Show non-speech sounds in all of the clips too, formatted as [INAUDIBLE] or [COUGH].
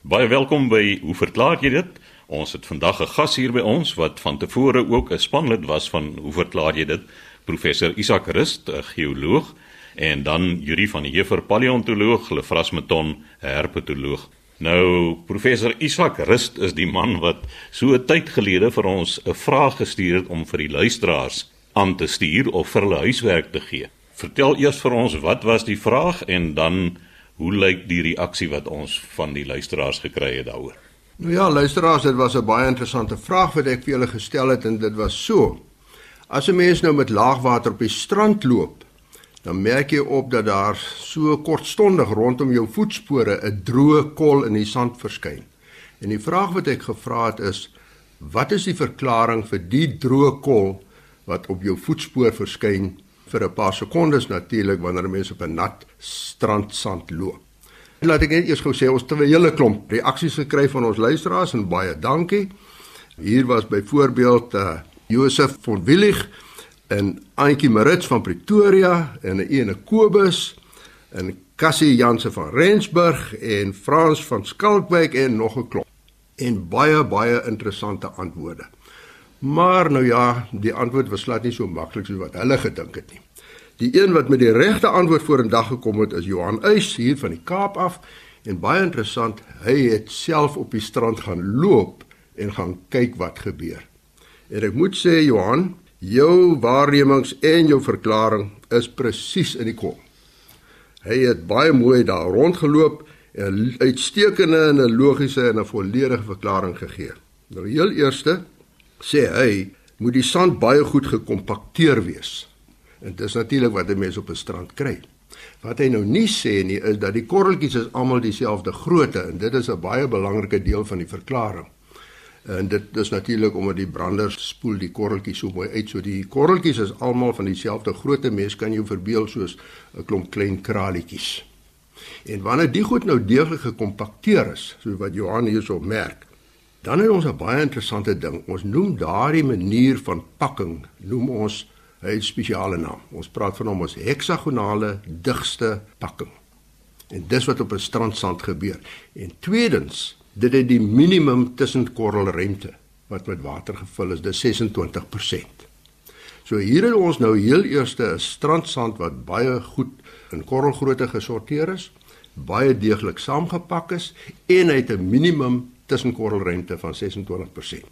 Baie welkom by Hoe verklaar jy dit? Ons het vandag 'n gas hier by ons wat van tevore ook 'n spanlid was van Hoe verklaar jy dit? Professor Isak Rust, 'n geoloog, en dan Yuri van die Heever, paleontoloog, Lefras Meton, herpetoloog. Nou, professor Isak Rust is die man wat so 'n tyd gelede vir ons 'n vraag gestuur het om vir die luisteraars aan te stuur of vir hulle huiswerk te gee. Vertel eers vir ons wat was die vraag en dan hoe lyk die reaksie wat ons van die luisteraars gekry het daaroor? Nou ja, luisteraars, dit was 'n baie interessante vraag wat ek vir julle gestel het en dit was so: As 'n mens nou met laagwater op die strand loop, dan merk jy op dat daar so kortstondig rondom jou voetspore 'n droë kol in die sand verskyn. En die vraag wat ek gevra het is: Wat is die verklaring vir die droë kol wat op jou voetspoor verskyn vir 'n paar sekondes natuurlik wanneer mense op 'n nat strandsand loop. Laat ek net eers gou sê ons het 'n hele klomp reaksies gekry van ons luisteraars en baie dankie. Hier was byvoorbeeld uh, Josef van Willig en Antjie Marits van Pretoria en 'n ene Kobus en Cassie Janse van Rensburg en Frans van Skalkwyk en nog 'n klomp. En baie baie interessante antwoorde. Maar nou ja, die antwoord was glad nie so maklik soos wat hulle gedink het nie. Die een wat met die regte antwoord vorendag gekom het is Johan Uys hier van die Kaap af en baie interessant, hy het self op die strand gaan loop en gaan kyk wat gebeur. En ek moet sê Johan, jou waarnemings en jou verklaring is presies in die kom. Hy het baie mooi daar rondgeloop en uitstekende en 'n logiese en 'n volledige verklaring gegee. Nou heel eerste sê hy, moet die sand baie goed gekompakteer wees. En dis natuurlik wat 'n mens op 'n strand kry. Wat hy nou nie sê nie is dat die korreltjies is almal dieselfde grootte en dit is 'n baie belangrike deel van die verklaring. En dit is natuurlik omdat die branders spoel die korreltjies so mooi uit, so die korreltjies is almal van dieselfde grootte. Mens kan jou verbeel soos 'n klomp klein kralietjies. En wanneer die goed nou deeglik gekompakteer is, soos wat Johan hierso merk, Dan het ons 'n baie interessante ding. Ons noem daardie manier van pakking noem ons 'n spesiale naam. Ons praat van hom as heksagonale digste pakking. En dis wat op 'n strandsand gebeur. En tweedens, dit het die minimum tussen korrelremte wat met water gevul is, dis 26%. So hier het ons nou heel eerste 'n strandsand wat baie goed in korrelgrootte gesorteer is, baie deeglik saamgepak is en hy het 'n minimum tussenkorrelrente van 26%.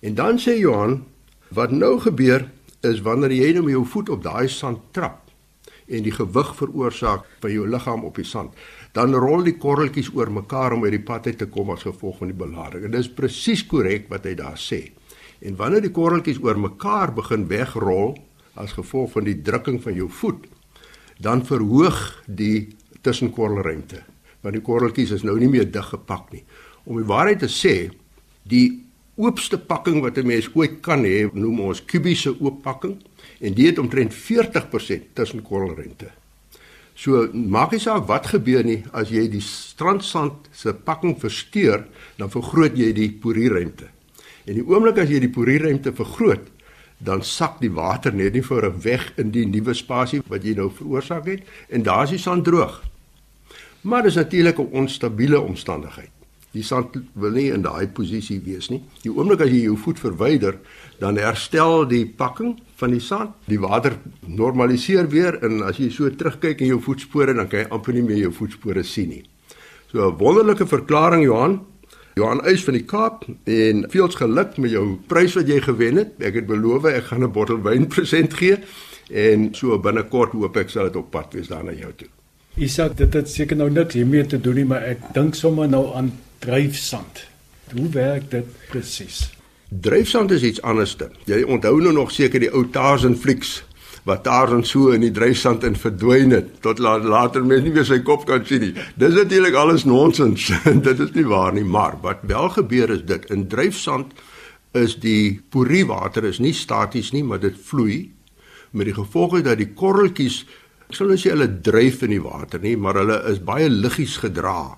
En dan sê Johan, wat nou gebeur is wanneer jy nou met jou voet op daai sand trap en die gewig veroorsaak van jou liggaam op die sand, dan rol die korreltjies oor mekaar om uit die pad uit te kom as gevolg van die belading. En dit is presies korrek wat hy daar sê. En wanneer die korreltjies oor mekaar begin wegrol as gevolg van die drukking van jou voet, dan verhoog die tussenkorrelruimte. Want die korreltjies is nou nie meer dig gepak nie om die waarheid te sê, die oopste pakking wat 'n mens ooit kan hê, noem ons kubiese ooppakking en dit het omtrent 40% tussen korrelrente. So maak nie saak wat gebeur nie, as jy die strandsand se pakking versteur, dan vergroot jy die porierruimte. En die oomblik as jy die porierruimte vergroot, dan sak die water net nie vir weg in die nuwe spasie wat jy nou veroorsaak het en daar is die sand droog. Maar dis natuurlik 'n onstabiele omstandigheid. Die sand wil nie in daai posisie wees nie. Die oomblik as jy jou voet verwyder, dan herstel die pakking van die sand. Die water normaliseer weer en as jy so terugkyk in jou voetspore, dan kan jy amper nie meer jou voetspore sien nie. So 'n wonderlike verklaring Johan. Johan Eis van die Kaap en veels geluk met jou prys wat jy gewen het. Ek het beloof ek gaan 'n bottel wyn [LAUGHS] present gee en so binnekort hoop ek sal dit op pad wees daar na jou toe. Isak, dit het seker nou niks hiermee te doen nie, maar ek dink sommer nou aan dryfsand. Hoe werk dit presies? Dryfsand is iets anderste. Jy onthou nou nog seker die ou Tarzan flieks wat Tarzan so in die dryfsand in verdwyn het tot later mense nie meer sy kop kan sien nie. Dis natuurlik alles nonsens. [LAUGHS] dit is nie waar nie, maar wat wel gebeur is dit in dryfsand is die poriewater is nie staties nie, maar dit vloei met die gevolg dat die korreltjies ek sal nou sê hulle dryf in die water nie, maar hulle is baie liggies gedra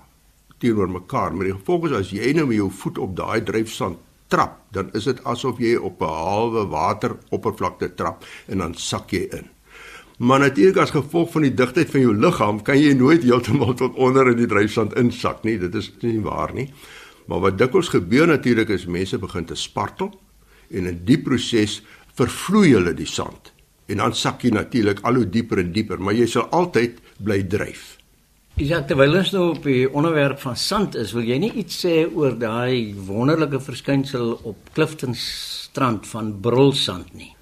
teenoor mekaar. Maar die gevolg is as jy nou met jou voet op daai dryfsand trap, dan is dit asof jy op 'n halwe wateroppervlakte trap en dan sak jy in. Maar natuurlik as gevolg van die digtheid van jou liggaam kan jy nooit heeltemal tot onder in die dryfsand insak nie. Dit is nie waar nie. Maar wat dikwels gebeur natuurlik is mense begin te spartel en in die proses vervloei hulle die sand. En dan sak jy natuurlik al hoe dieper en dieper, maar jy sal altyd bly dryf. Isak terwyl ons nou op die onderwerp van sand is, wil jy nie iets sê oor daai wonderlike verskynsel op Clifton strand van brulsand nie?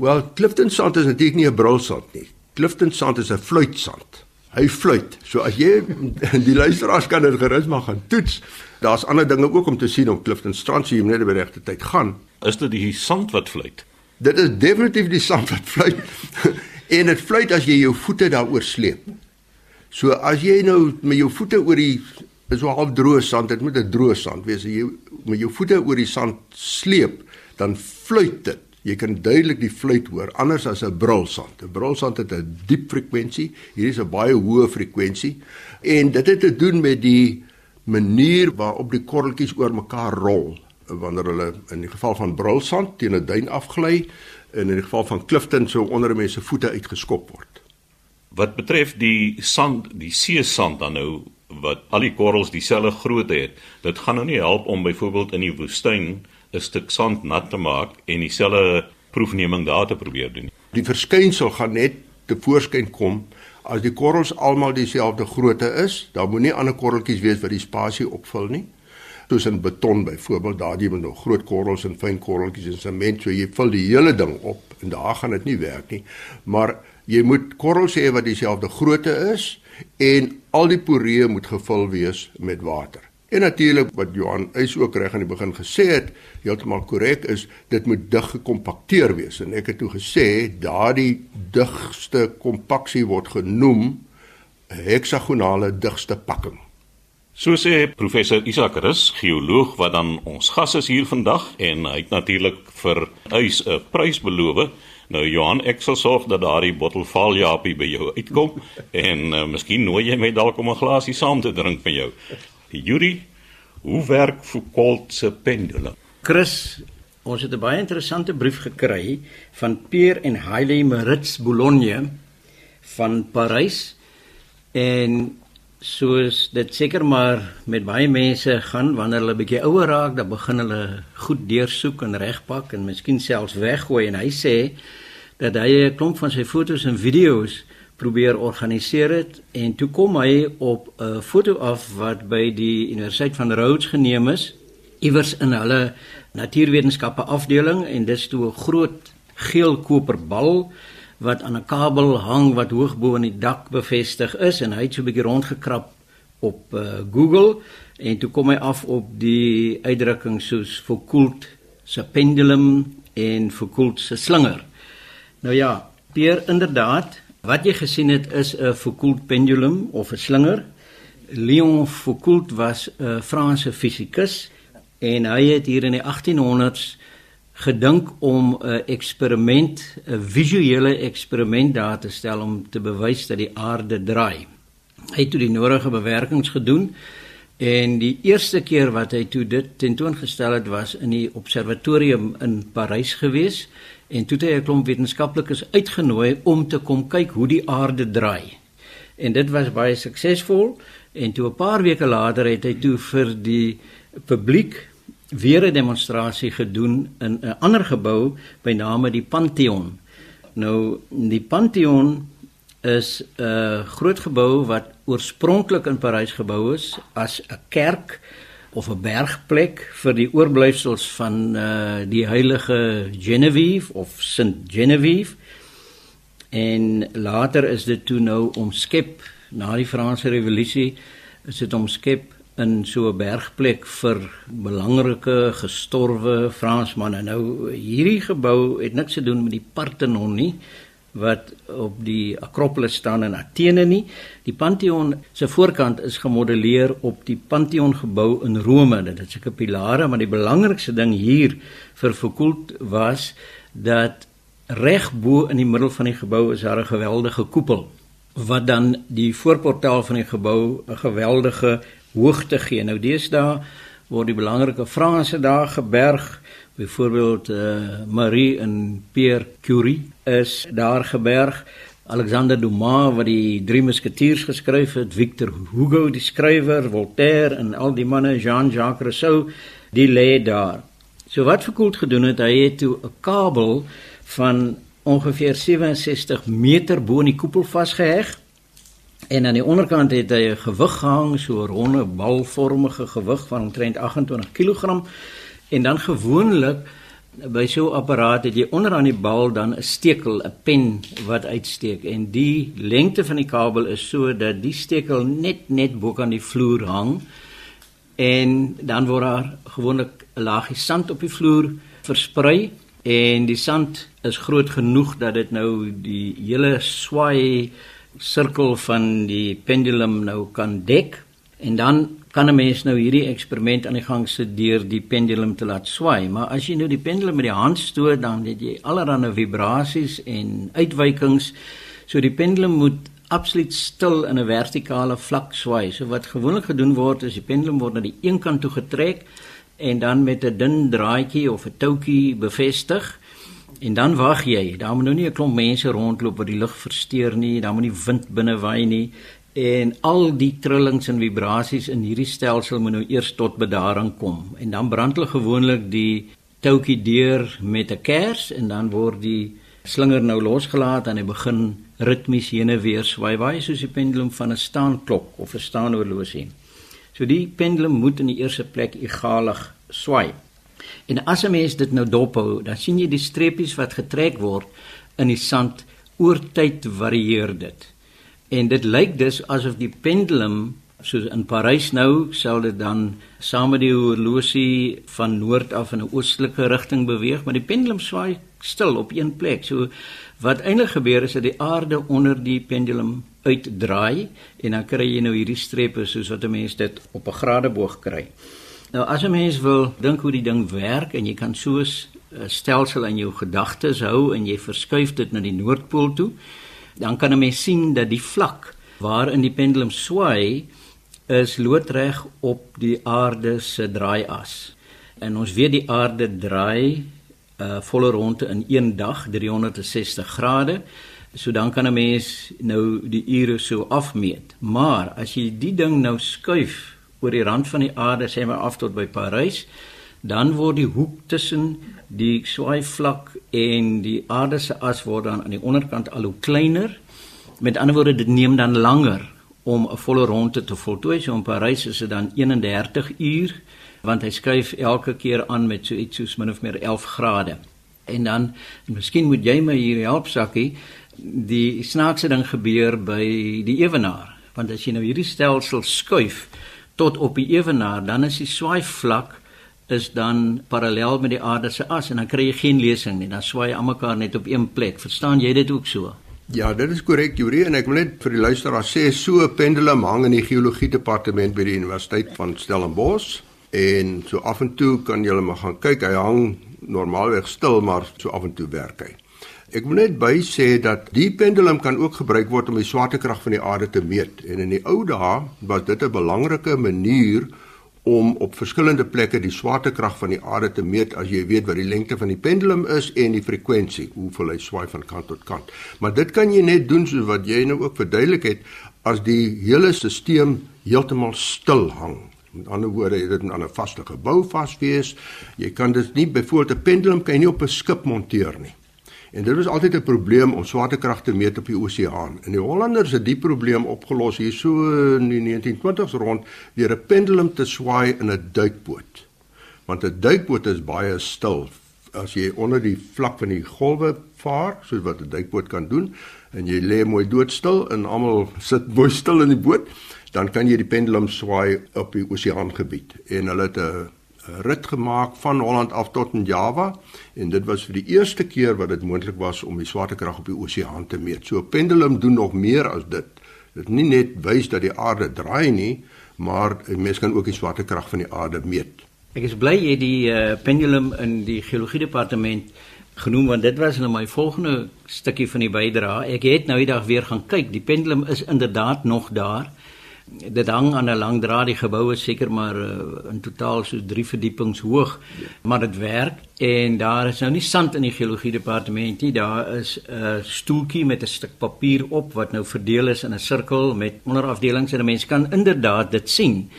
Wel, Clifton sand is natuurlik nie 'n brulsand nie. Clifton sand is 'n fluitsand. Hy fluit. So as jy [LAUGHS] die luisteraars kan dit gerus maar gaan toets. Daar's ander dinge ook om te sien op Clifton strand, so jy moet net by regte tyd gaan. Is dit die sand wat fluit? Dit is definitief die sand wat fluit. [LAUGHS] en dit fluit as jy jou voete daaroor sleep. So as jy nou met jou voete oor die is so half droë sand, dit moet 'n droë sand wees. As jy met jou voete oor die sand sleep, dan fluit dit. Jy kan duidelik die fluit hoor anders as 'n brulsand. 'n Brulsand het 'n diep frekwensie, hier is 'n baie hoë frekwensie en dit het te doen met die manier waarop die korreltjies oor mekaar rol wanneer hulle in die geval van brulsand teen 'n duin afgly en in die geval van Clifton sou onder mense voete uitgeskop word. Wat betref die sand, die see sand dan nou wat al die korrels dieselfde grootte het, dit gaan nou nie help om byvoorbeeld in die woestyn 'n stuk sand nat te maak en dieselfde proefneming daar te probeer doen. Die verskynsel gaan net te voorskyn kom as die korrels almal dieselfde grootte is, dan moenie ander korreltjies wees wat die spasie opvul nie. Soos in beton byvoorbeeld, daar jy moet nog groot korrels en fyn korreltjies en sement, so jy vul die hele ding op en daar gaan dit nie werk nie. Maar jy moet korrels hê wat dieselfde grootte is en al die poree moet gevul wees met water. En natuurlik wat Johan Eis ook reg aan die begin gesê het, heeltemal korrek is, dit moet dig gekompakteer wees en ek het toe gesê daardie digste kompaksie word genoem heksagonale digste pakking. So sê professor Isak Rus, geoloog wat dan ons gas is hier vandag en hy het natuurlik vir Eis 'n prys beloof Nou Johan, ek sal sorg dat daardie bottel Valjapie by jou uitkom en uh, miskien nooi jy my dalk om 'n glasie saam te drink met jou. Yuri, hoe werk Foucault se pendulum? Chris, ons het 'n baie interessante brief gekry van Pierre en Haile Maritz Boulogne van Parys en soos dit seker maar met baie mense gaan wanneer hulle bietjie ouer raak, dan begin hulle goed deursoek en regpak en miskien selfs weggooi. En hy sê dat hy 'n klomp van sy fotos en video's probeer organiseer het en toe kom hy op 'n foto af wat by die Universiteit van Rhodes geneem is iewers in hulle natuurwetenskappe afdeling en dis toe 'n groot geel koperbal wat aan 'n kabel hang wat hoog bo in die dak bevestig is en hy het so 'n bietjie rondgekrap op uh, Google en toe kom hy af op die uitdrukking soos Foucault se pendulum en Foucault se slinger Nou ja, Peer inderdaad, wat jy gesien het is 'n Foucault pendulum of 'n slinger. Leon Foucault was 'n Franse fisikus en hy het hier in die 1800s gedink om 'n eksperiment, 'n visuele eksperiment daar te stel om te bewys dat die aarde draai. Hy het toe die nodige bewerkings gedoen en die eerste keer wat hy toe dit tentoongestel het was in die observatorium in Parys geweest en toe het hy 'n klomp wetenskaplikes uitgenooi om te kom kyk hoe die aarde draai. En dit was baie suksesvol en toe 'n paar weke later het hy toe vir die publiek weer 'n demonstrasie gedoen in 'n ander gebou by name die Pantheon. Nou die Pantheon is 'n groot gebou wat oorspronklik in Parys gebou is as 'n kerk of 'n bergplek vir die oorblyfsels van uh die heilige Genevieve of Saint Genevieve. En later is dit toe nou omskep na die Franse revolusie is dit omskep in so 'n bergplek vir belangrike gestorwe Fransmanne. Nou hierdie gebou het niks te doen met die Parthenon nie wat op die Akropolis staan in Athene nie. Die Pantheon se voorkant is gemodelleer op die Pantheon gebou in Rome. Dit is 'n pilare, maar die belangrikste ding hier vir Foucault was dat reg bo in die middel van die gebou is daar 'n geweldige koepel wat dan die voorportaal van die gebou 'n geweldige hoogte gee. Nou deesdae word die belangrike Franse daar geberg byvoorbeeld uh, Marie en Pierre Curie is daar geberg Alexander Dumas wat die Drie Musketiers geskryf het, Victor Hugo die skrywer, Voltaire en al die manne, Jean-Jacques Rousseau, die lê daar. So wat Foucault gedoen het, hy het toe 'n kabel van ongeveer 67 meter bo in die koepel vasgeheg en aan die onderkant het hy 'n gewig gehang, so 'n ronde balvormige gewig van omtrent 28 kg en dan gewoonlik by so 'n apparaat het jy onder aan die bal dan 'n stekel, 'n pen wat uitsteek. En die lengte van die kabel is so dat die stekel net net bo kan die vloer hang. En dan word daar gewoonlik 'n laagie sand op die vloer versprei. En die sand is groot genoeg dat dit nou die hele swaai sirkel van die pendulum nou kan dek en dan kan 'n mens nou hierdie eksperiment aan die gang sit deur die pendulum te laat swaai, maar as jy nou die pendulum met die hand stoot, dan het jy allerlei vibrasies en uitwykings. So die pendulum moet absoluut stil in 'n vertikale vlak swaai. So wat gewoonlik gedoen word is die pendulum word na die een kant toe getrek en dan met 'n dun draadjie of 'n toutjie bevestig. En dan wag jy. Daar moet nou nie 'n klomp mense rondloop wat die lug versteur nie. Daar moet nie wind binne waai nie en al die trillings en vibrasies in hierdie stelsel moet nou eers tot bedaring kom en dan brand hulle gewoonlik die toutjie deur met 'n kers en dan word die slinger nou losgelaat en hy begin ritmies heen en weer swaai baie soos die pendulum van 'n staanklok of 'n staanhorlosie. So die pendulum moet in die eerste plek egalig swaai. En as 'n mens dit nou dophou, dan sien jy die streepies wat getrek word in die sand oor tyd varieer dit. En dit lyk dus asof die pendulum soos in Parys nou sou dit dan saam met die horlosie van noord af in 'n oostelike rigting beweeg, maar die pendulum swaai stil op een plek. So wat eintlik gebeur is dat die aarde onder die pendulum uitdraai en dan kry jy nou hierdie strepe soos wat 'n mens dit op 'n gradeboog kry. Nou as 'n mens wil dink hoe die ding werk en jy kan soos 'n stelsel in jou gedagtes hou en jy verskuif dit na die noordpool toe, dan kan 'n mens sien dat die vlak waarin die pendulum swaai is loodreg op die aarde se draaias. En ons weet die aarde draai 'n uh, volle ronde in een dag 360 grade. So dan kan 'n mens nou die ure so afmeet. Maar as jy die ding nou skuif oor die rand van die aarde sê maar af tot by Parys, dan word die hoek tussen die swaai vlak en die aarde se as word dan aan die onderkant al hoe kleiner. Met ander woorde dit neem dan langer om 'n volle ronde te voltooi. So in Parys is dit dan 31 uur want hy skuif elke keer aan met so iets soos min of meer 11 grade. En dan miskien moet jy my hier help sakkie. Die snaakse ding gebeur by die ewenaar. Want as jy nou hierdie stelsel skuif tot op die ewenaar, dan is die swaai vlak is dan parallel met die aarde se as en dan kry jy geen lesing nie. Dan swaai almekaar net op een plek. Verstaan jy dit ook so? Ja, dit is korrek, Juri, en ek wil net vir die luisteraar sê so 'n pendulum hang in die geologie departement by die Universiteit van Stellenbosch en so af en toe kan jy maar gaan kyk. Hy hang normaalweg stil, maar so af en toe werk hy. Ek wil net by sê dat die pendulum kan ook gebruik word om die swaartekrag van die aarde te meet. En in die ou dae was dit 'n belangrike manier om op verskillende plekke die swaartekrag van die aarde te meet as jy weet wat die lengte van die pendulum is en die frekwensie, hoeveel hy swaai van kant tot kant. Maar dit kan jy net doen soos wat jy nou ook verduidelik het as die hele stelsel heeltemal stil hang. Met ander woorde, jy dit in 'n vaste gebou vas wees. Jy kan dit nie byvoorbeeld 'n pendulum kan jy nie op 'n skip monteer nie. En dit was altyd 'n probleem om swaartekrag te meet op die oseaan. En die Hollanders het die probleem opgelos hier so in die 1920s rond deur 'n pendulum te swaai in 'n duikboot. Want 'n duikboot is baie stil as jy onder die vlak van die golwe vaar, soos wat 'n duikboot kan doen, en jy lê mooi doodstil en almal [LAUGHS] sit mooi stil in die boot, dan kan jy die pendulum swaai op die oseaangebied. En hulle het 'n rit gemaak van Holland af tot in Java en dit was vir die eerste keer wat dit moontlik was om die swaartekrag op die oseaan te meet. So pendulum doen nog meer as dit. Dit nie net wys dat die aarde draai nie, maar 'n mens kan ook die swaartekrag van die aarde meet. Ek is bly jy die uh, pendulum in die geologie departement genoem want dit was nou my volgende stukkie van die bydrae. Ek het nou die dag weer gaan kyk. Die pendulum is inderdaad nog daar dit hang aan 'n lang draad. Die gebou is seker maar uh, in totaal so 3 verdiepings hoog maar dit werk. En daar is nou nie sand in die geologie departement nie. Daar is 'n stoeltjie met 'n stuk papier op wat nou verdeel is in 'n sirkel met onderafdelings. En 'n mens kan inderdaad dit sien.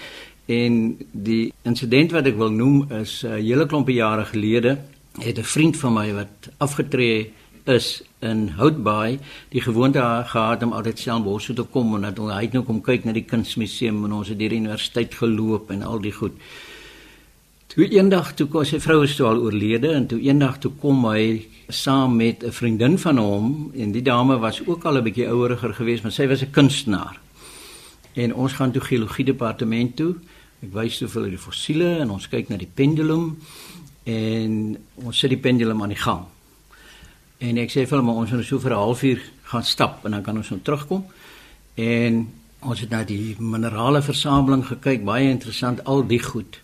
En die insident wat ek wil noem is 'n uh, hele klompe jare gelede het 'n vriend van my wat afgetree is in Houtbaai die gewoonte gehad om altyd Stellenbosch toe te kom en dat hy het nou kom kyk na die kunsmuseum en ons het deur die universiteit geloop en al die goed. Toe eendag toe kom sy vrou is toe al oorlede en toe eendag toe kom hy saam met 'n vriendin van hom en die dame was ook al 'n bietjie oueriger geweest maar sy was 'n kunstenaar. En ons gaan toe geologie departement toe. Ek wys toe vir die fossiele en ons kyk na die pendulum en ons sit die pendulum aan die gang. En ek sê vir hom ons moet so vir 'n halfuur gaan stap en dan kan ons nou terugkom. En ons het na die minerale versameling gekyk, baie interessant al die goed.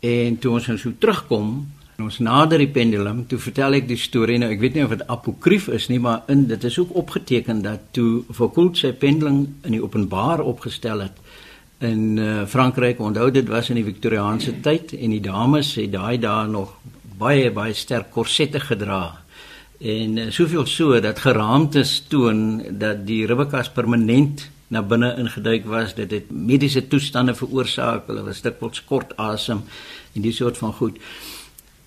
En toe ons nou so terugkom, ons nader die pendulum, toe vertel ek die storie nou, ek weet nie of dit apokrief is nie, maar in dit is ook opgeteken dat toe Foucault sy pendulum in die openbaar opgestel het in uh, Frankryk. Onthou dit was in die Victoriaanse tyd en die dames het daai dae nog baie baie sterk korsette gedra en uh, soveel so dat geraamtes toon dat die ribbekas permanent na binne ingeduik was. Dit het mediese toestande veroorsaak. Hulle was dikwels kort asem en die soort van goed.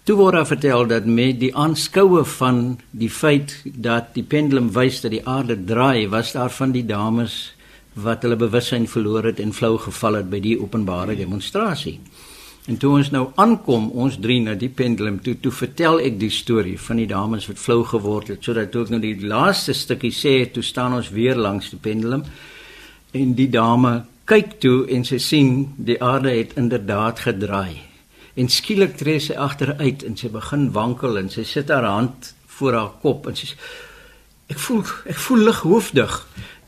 Toe word daar vertel dat met die aanskoue van die feit dat die pendulum wys dat die aarde draai was daar van die dames wat hulle bewussyn verloor het en flou geval het by die openbare demonstrasie En toe ons nou aankom, ons drie na die pendulum toe, toe vertel ek die storie van die dames wat flou geword het, sodat toe ek nou die laaste stukkie sê, toe staan ons weer langs die pendulum en die dame kyk toe en sy sien die aarde het inderdaad gedraai. En skielik tree sy agteruit en sy begin wankel en sy sit haar hand voor haar kop en sy sê ek voel ek voel lighoofdig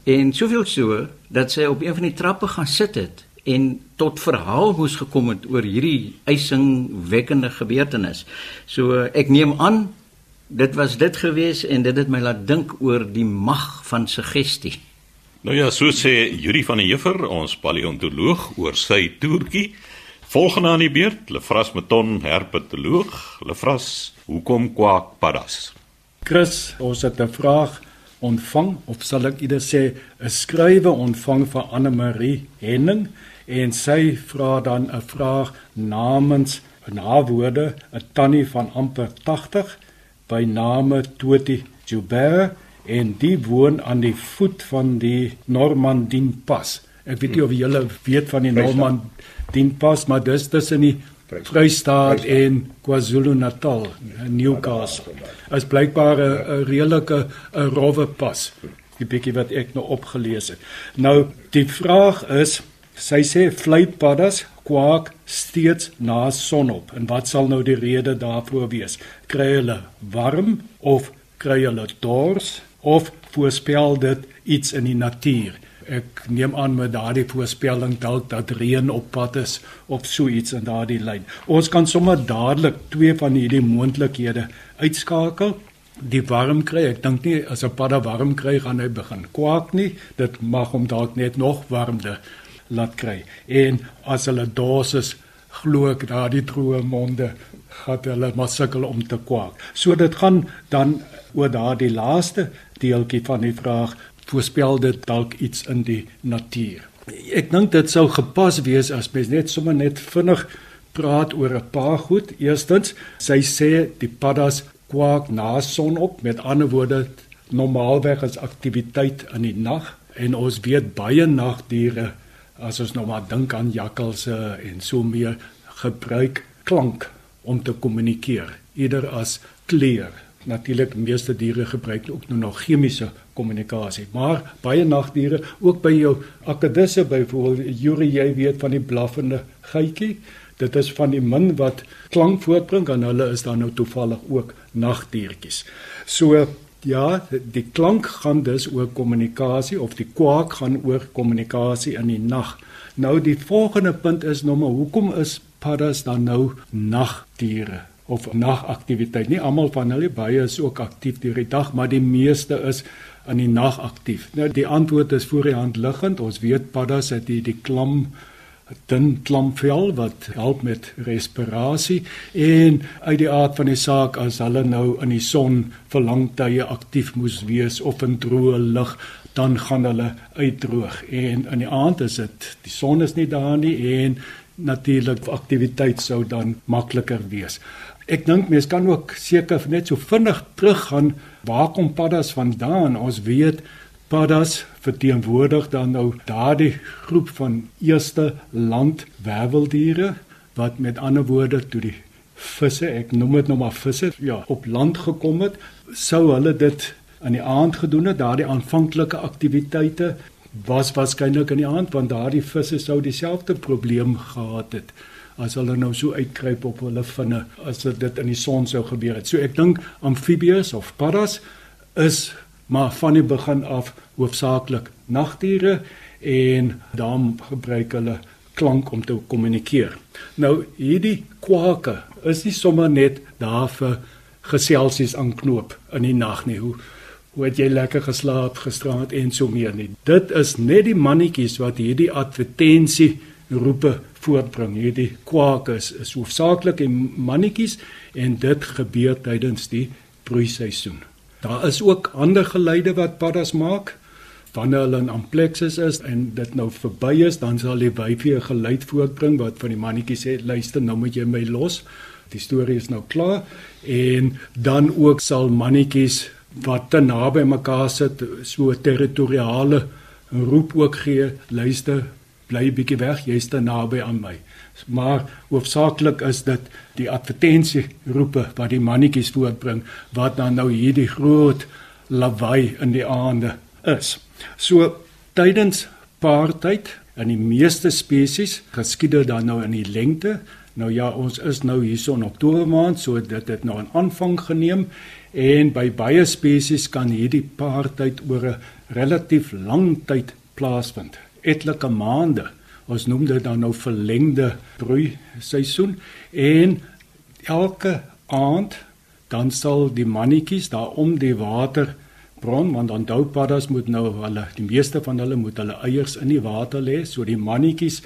en soveel so dat sy op een van die trappe gaan sit het en tot verhaal moes gekom het oor hierdie eisingwekkende gebeurtenis. So ek neem aan dit was dit gewees en dit het my laat dink oor die mag van suggestie. Nou ja, so sê Yuri van der Heever, ons paleontoloog oor sy toertjie. Volgende aan die beurt, Lefras Meton, herpetoloog. Lefras, hoekom kwak paddas? Chris, ons het 'n vraag ontvang of sal ek eerder sê 'n skrywe ontvang van Anne Marie Henning en sy vra dan 'n vraag namens 'n nawoorde 'n tannie van amper 80 by name Toti Joubert en die woon aan die voet van die Normandin Pas. Ek weet nie of julle weet van die Normandin Pas, maar dis tussen die Vrystaat en KwaZulu-Natal, Newcastle. As blykbaar 'n redelike 'n rowwe pas. Die bietjie wat ek nou opgelees het. Nou die vraag is Sy sê vleipaddas kwak steeds na sonop. En wat sal nou die rede daarvoor wees? Kry hulle warm of kry hulle dors of voorspel dit iets in die natuur? Ek neem aan met daardie voorspelling dalk dat reën op pad is of so iets in daardie lyn. Ons kan sommer dadelik twee van hierdie moontlikhede uitskakel. Die warm kry, ek dink nie as 'n padda warm kry gaan hy begin kwak nie. Dit mag hom dalk net nog warmer laat kry. En as hulle dosis glo ek daardie droë monde gaan hulle maar sukkel om te kwak. So dit gaan dan oor daardie laaste deeltjie van die vraag voorspel dit dalk iets in die natuur. Ek dink dit sou gepas wees as mens net sommer net vinnig praat oor 'n paar goed. Eerstens, sy sê die paddas kwak na sonop, met ander woorde normaalweg as aktiwiteit in die nag en ons weet baie nagdiere as ons nou maar dink aan jakkalse en so meer gebruik klank om te kommunikeer eerder as kleur. Natuurlik meeste diere gebruik ook nou nog chemiese kommunikasie maar baie nagdiere ook by jou akedisse byvoorbeeld Yuri jy weet van die blaffende geitjie dit is van die min wat klank voortbring en hulle is dan nou toevallig ook nagdiertjies so Ja, die klank gaan dus oor kommunikasie of die kwak gaan oor kommunikasie in die nag. Nou die volgende punt is nou maar hoekom is paddas dan nou nagdiere of nagaktiwiteit? Nie almal van hulle baie is ook aktief deur die dag, maar die meeste is in die nag aktief? Nou die antwoord is voor die hand liggend. Ons weet paddas het die die klam dun klamvel wat help met respirasie en uit die aard van die saak as hulle nou in die son vir lang tye aktief moes wees of in droë lug dan gaan hulle uitdroog en in die aand is dit die son is nie daar nie en natuurlik aktiwiteit sou dan makliker wees. Ek dink mense kan ook seker net so vinnig teruggaan waar kom paddas vandaan? Ons weet paddas verteenwoordig dan nou daardie groep van eerste land werveldiere wat met ander woorde toe die visse, ek noem dit nou maar visse, ja, op land gekom het, sou hulle dit in die aand gedoen het, daardie aanvanklike aktiwiteite was waarskynlik in die aand want daardie visse sou dieselfde probleem gehad het as hulle nou so uitkruip op hulle vinne as dit in die son sou gebeur het. So ek dink amfibieë of paddas is maar van die begin af hoofsaaklik nagdiere en dan gebruik hulle klank om te kommunikeer. Nou hierdie kwake is nie sommer net daar vir geselsies aanknoop in die nag nie. Hoe hoe het jy lekker geslaap gisteraand en so meer nie. Dit is net die mannetjies wat hierdie advertensie roepe voortbring. Hierdie kwake is, is hoofsaaklik die mannetjies en dit gebeur tydens die broeiseisoen. Daar is ook ander geluide wat paddas maak. Wanneer hulle in amplexus is en dit nou verby is, dan sal die wyfie 'n geluid voortbring wat van die mannetjies sê, "Luister, nou moet jy my los." Die storie is nou klaar en dan ook sal mannetjies wat te naby mekaar sit so territoriale roep ook gee luister bly bietjie weg jy's te naby aan my maar hoofsaaklik is dit die advertensie roepe wat die mannetjies voortbring wat dan nou hierdie groot lawaai in die aande is. So tydens paartyd in die meeste spesies geskied dit dan nou in die lengte. Nou ja ons is nou hierso in oktober maand so dit het nou 'n aanvang geneem. En by baie spesies kan hierdie paartyd oor 'n relatief lang tyd plaasvind, etlike maande. Ons noem dit dan nou verlengde broei seisoen en elke aand dan sal die mannetjies daar om die waterbron want onthou paddas moet nou hulle die meeste van hulle moet hulle eiers in die water lê. So die mannetjies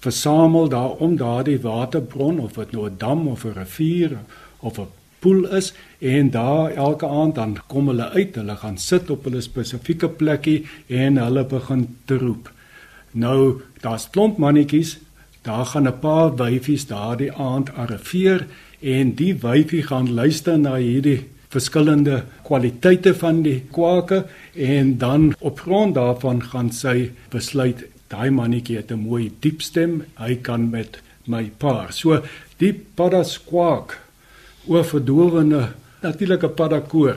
versamel daar om daardie waterbron of dit nou 'n dam of 'n rivier of 'n poel is en daar elke aand dan kom hulle uit, hulle gaan sit op hulle spesifieke plekkie en hulle begin te roep. Nou, daar's klomp mannetjies, daar gaan 'n paar wyfies daardie aand arriveer en die wyfie gaan luister na hierdie verskillende kwaliteite van die kwake en dan op grond daarvan gaan sy besluit daai mannetjie het 'n mooi diep stem, hy kan met my paar. So die paddas kwak oor verdowende natuurlike paddakoor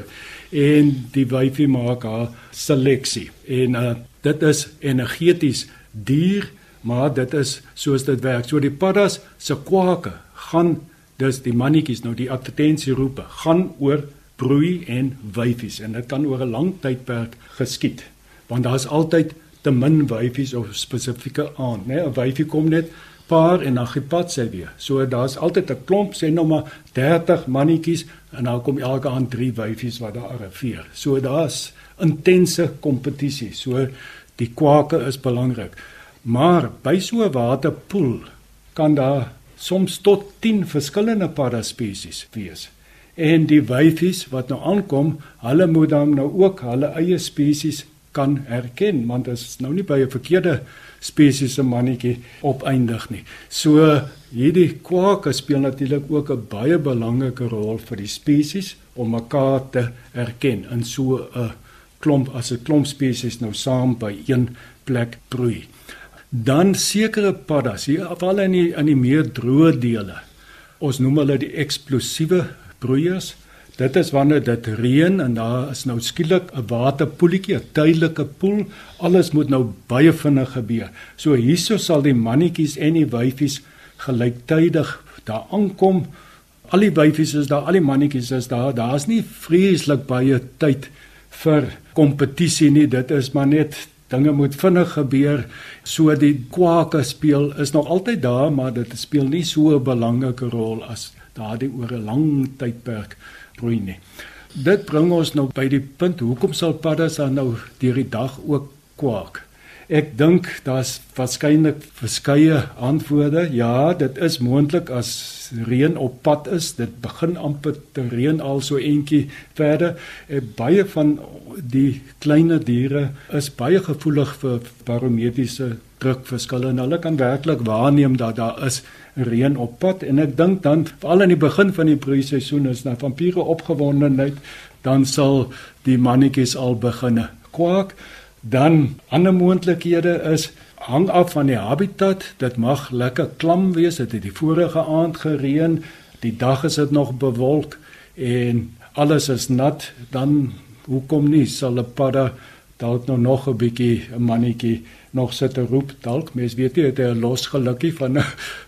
en die wyfie maak haar seleksie en uh, dit is energeties duur maar dit is soos dit werk so die paddas se kwake gaan dis die mannetjies nou die advertensie roepe gaan oor broei en wyfies en dit kan oor 'n lang tydperk geskied want daar's altyd te min wyfies of spesifieke aand nê 'n wyfie kom net paar en dan gepad sy weer. So daar's altyd 'n klomp sê nou maar 30 mannetjies en dan kom elke aand drie wyfies wat daar arriveer. So daar's intense kompetisie. So die kwake is belangrik. Maar by so 'n waterpoel kan daar soms tot 10 verskillende paraspesies wees. En die wyfies wat nou aankom, hulle moet dan nou ook hulle eie spesies kan herken want dit is nou nie by 'n verkeerde spesies se mannetjie opeindig nie. So hierdie kwake speel natuurlik ook 'n baie belangrike rol vir die spesies om mekaar te erken in so 'n klomp as 'n klomp spesies nou saam by een plek broei. Dan sekere paddas, hier afval in die in die meer droë dele. Ons noem hulle die eksplosiewe broeiers. Dit is wanneer dit reën en daar is nou skielik 'n waterpoeltjie, 'n tydelike poel. Alles moet nou baie vinnig gebeur. So hierso sal die mannetjies en die wyfies gelyktydig daar aankom. Al die wyfies is daar, al die mannetjies is daar. Daar's nie vreeslik baie tyd vir kompetisie nie. Dit is maar net dinge moet vinnig gebeur. So die kwake speel is nog altyd daar, maar dit speel nie so 'n belangrike rol as daardie oor 'n lang tydperk broei nie. dit bring ons nou by die punt hoekom sal paddas dan nou deur die dag ook kwak? Ek dink daar's waarskynlik verskeie antwoorde. Ja, dit is moontlik as reën op pad is, dit begin amper te reën al so eentjie verder. En eh, baie van die kleiner diere is baie gevoelig vir barometriese drukverskille en hulle kan werklik waarneem dat daar is reën op pad en ek dink dan veral in die begin van die broeiseisoen is nou vampiere opgewondenheid dan sal die mannetjies al begin kwak Dan ander moontlikhede is hang af van die habitat. Dit mag lekker klam wees. Dit het die vorige aand gereën. Die dag is dit nog bewolk en alles is nat. Dan hoekom nie sal 'n padda dalk nou nog 'n bietjie 'n mannetjie nog sit te roep dalk mens weet jy het 'n los gelukkie van 'n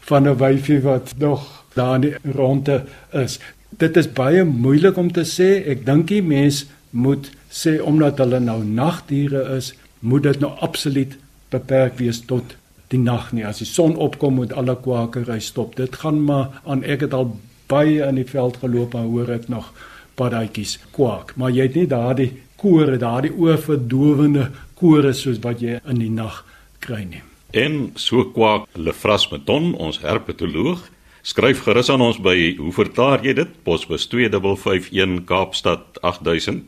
van 'n wyfie wat nog daar in die ronde is. Dit is baie moeilik om te sê. Ek dink die mens moet sê omdat hulle nou nagdiere is, moet dit nou absoluut beperk wees tot die nag nie. As die son opkom moet alle kwaakery stop. Dit gaan maar aan ek het al baie in die veld geloop en hoor ek nog paddaatjies kwak. Maar jy het nie daardie kore, daardie oorverdowende kore soos wat jy in die nag kry nie. En so kwak Lefras Meton, ons herpetoloog, skryf gerus aan ons by hoe verklaar jy dit? Posbus 2551 Kaapstad 8000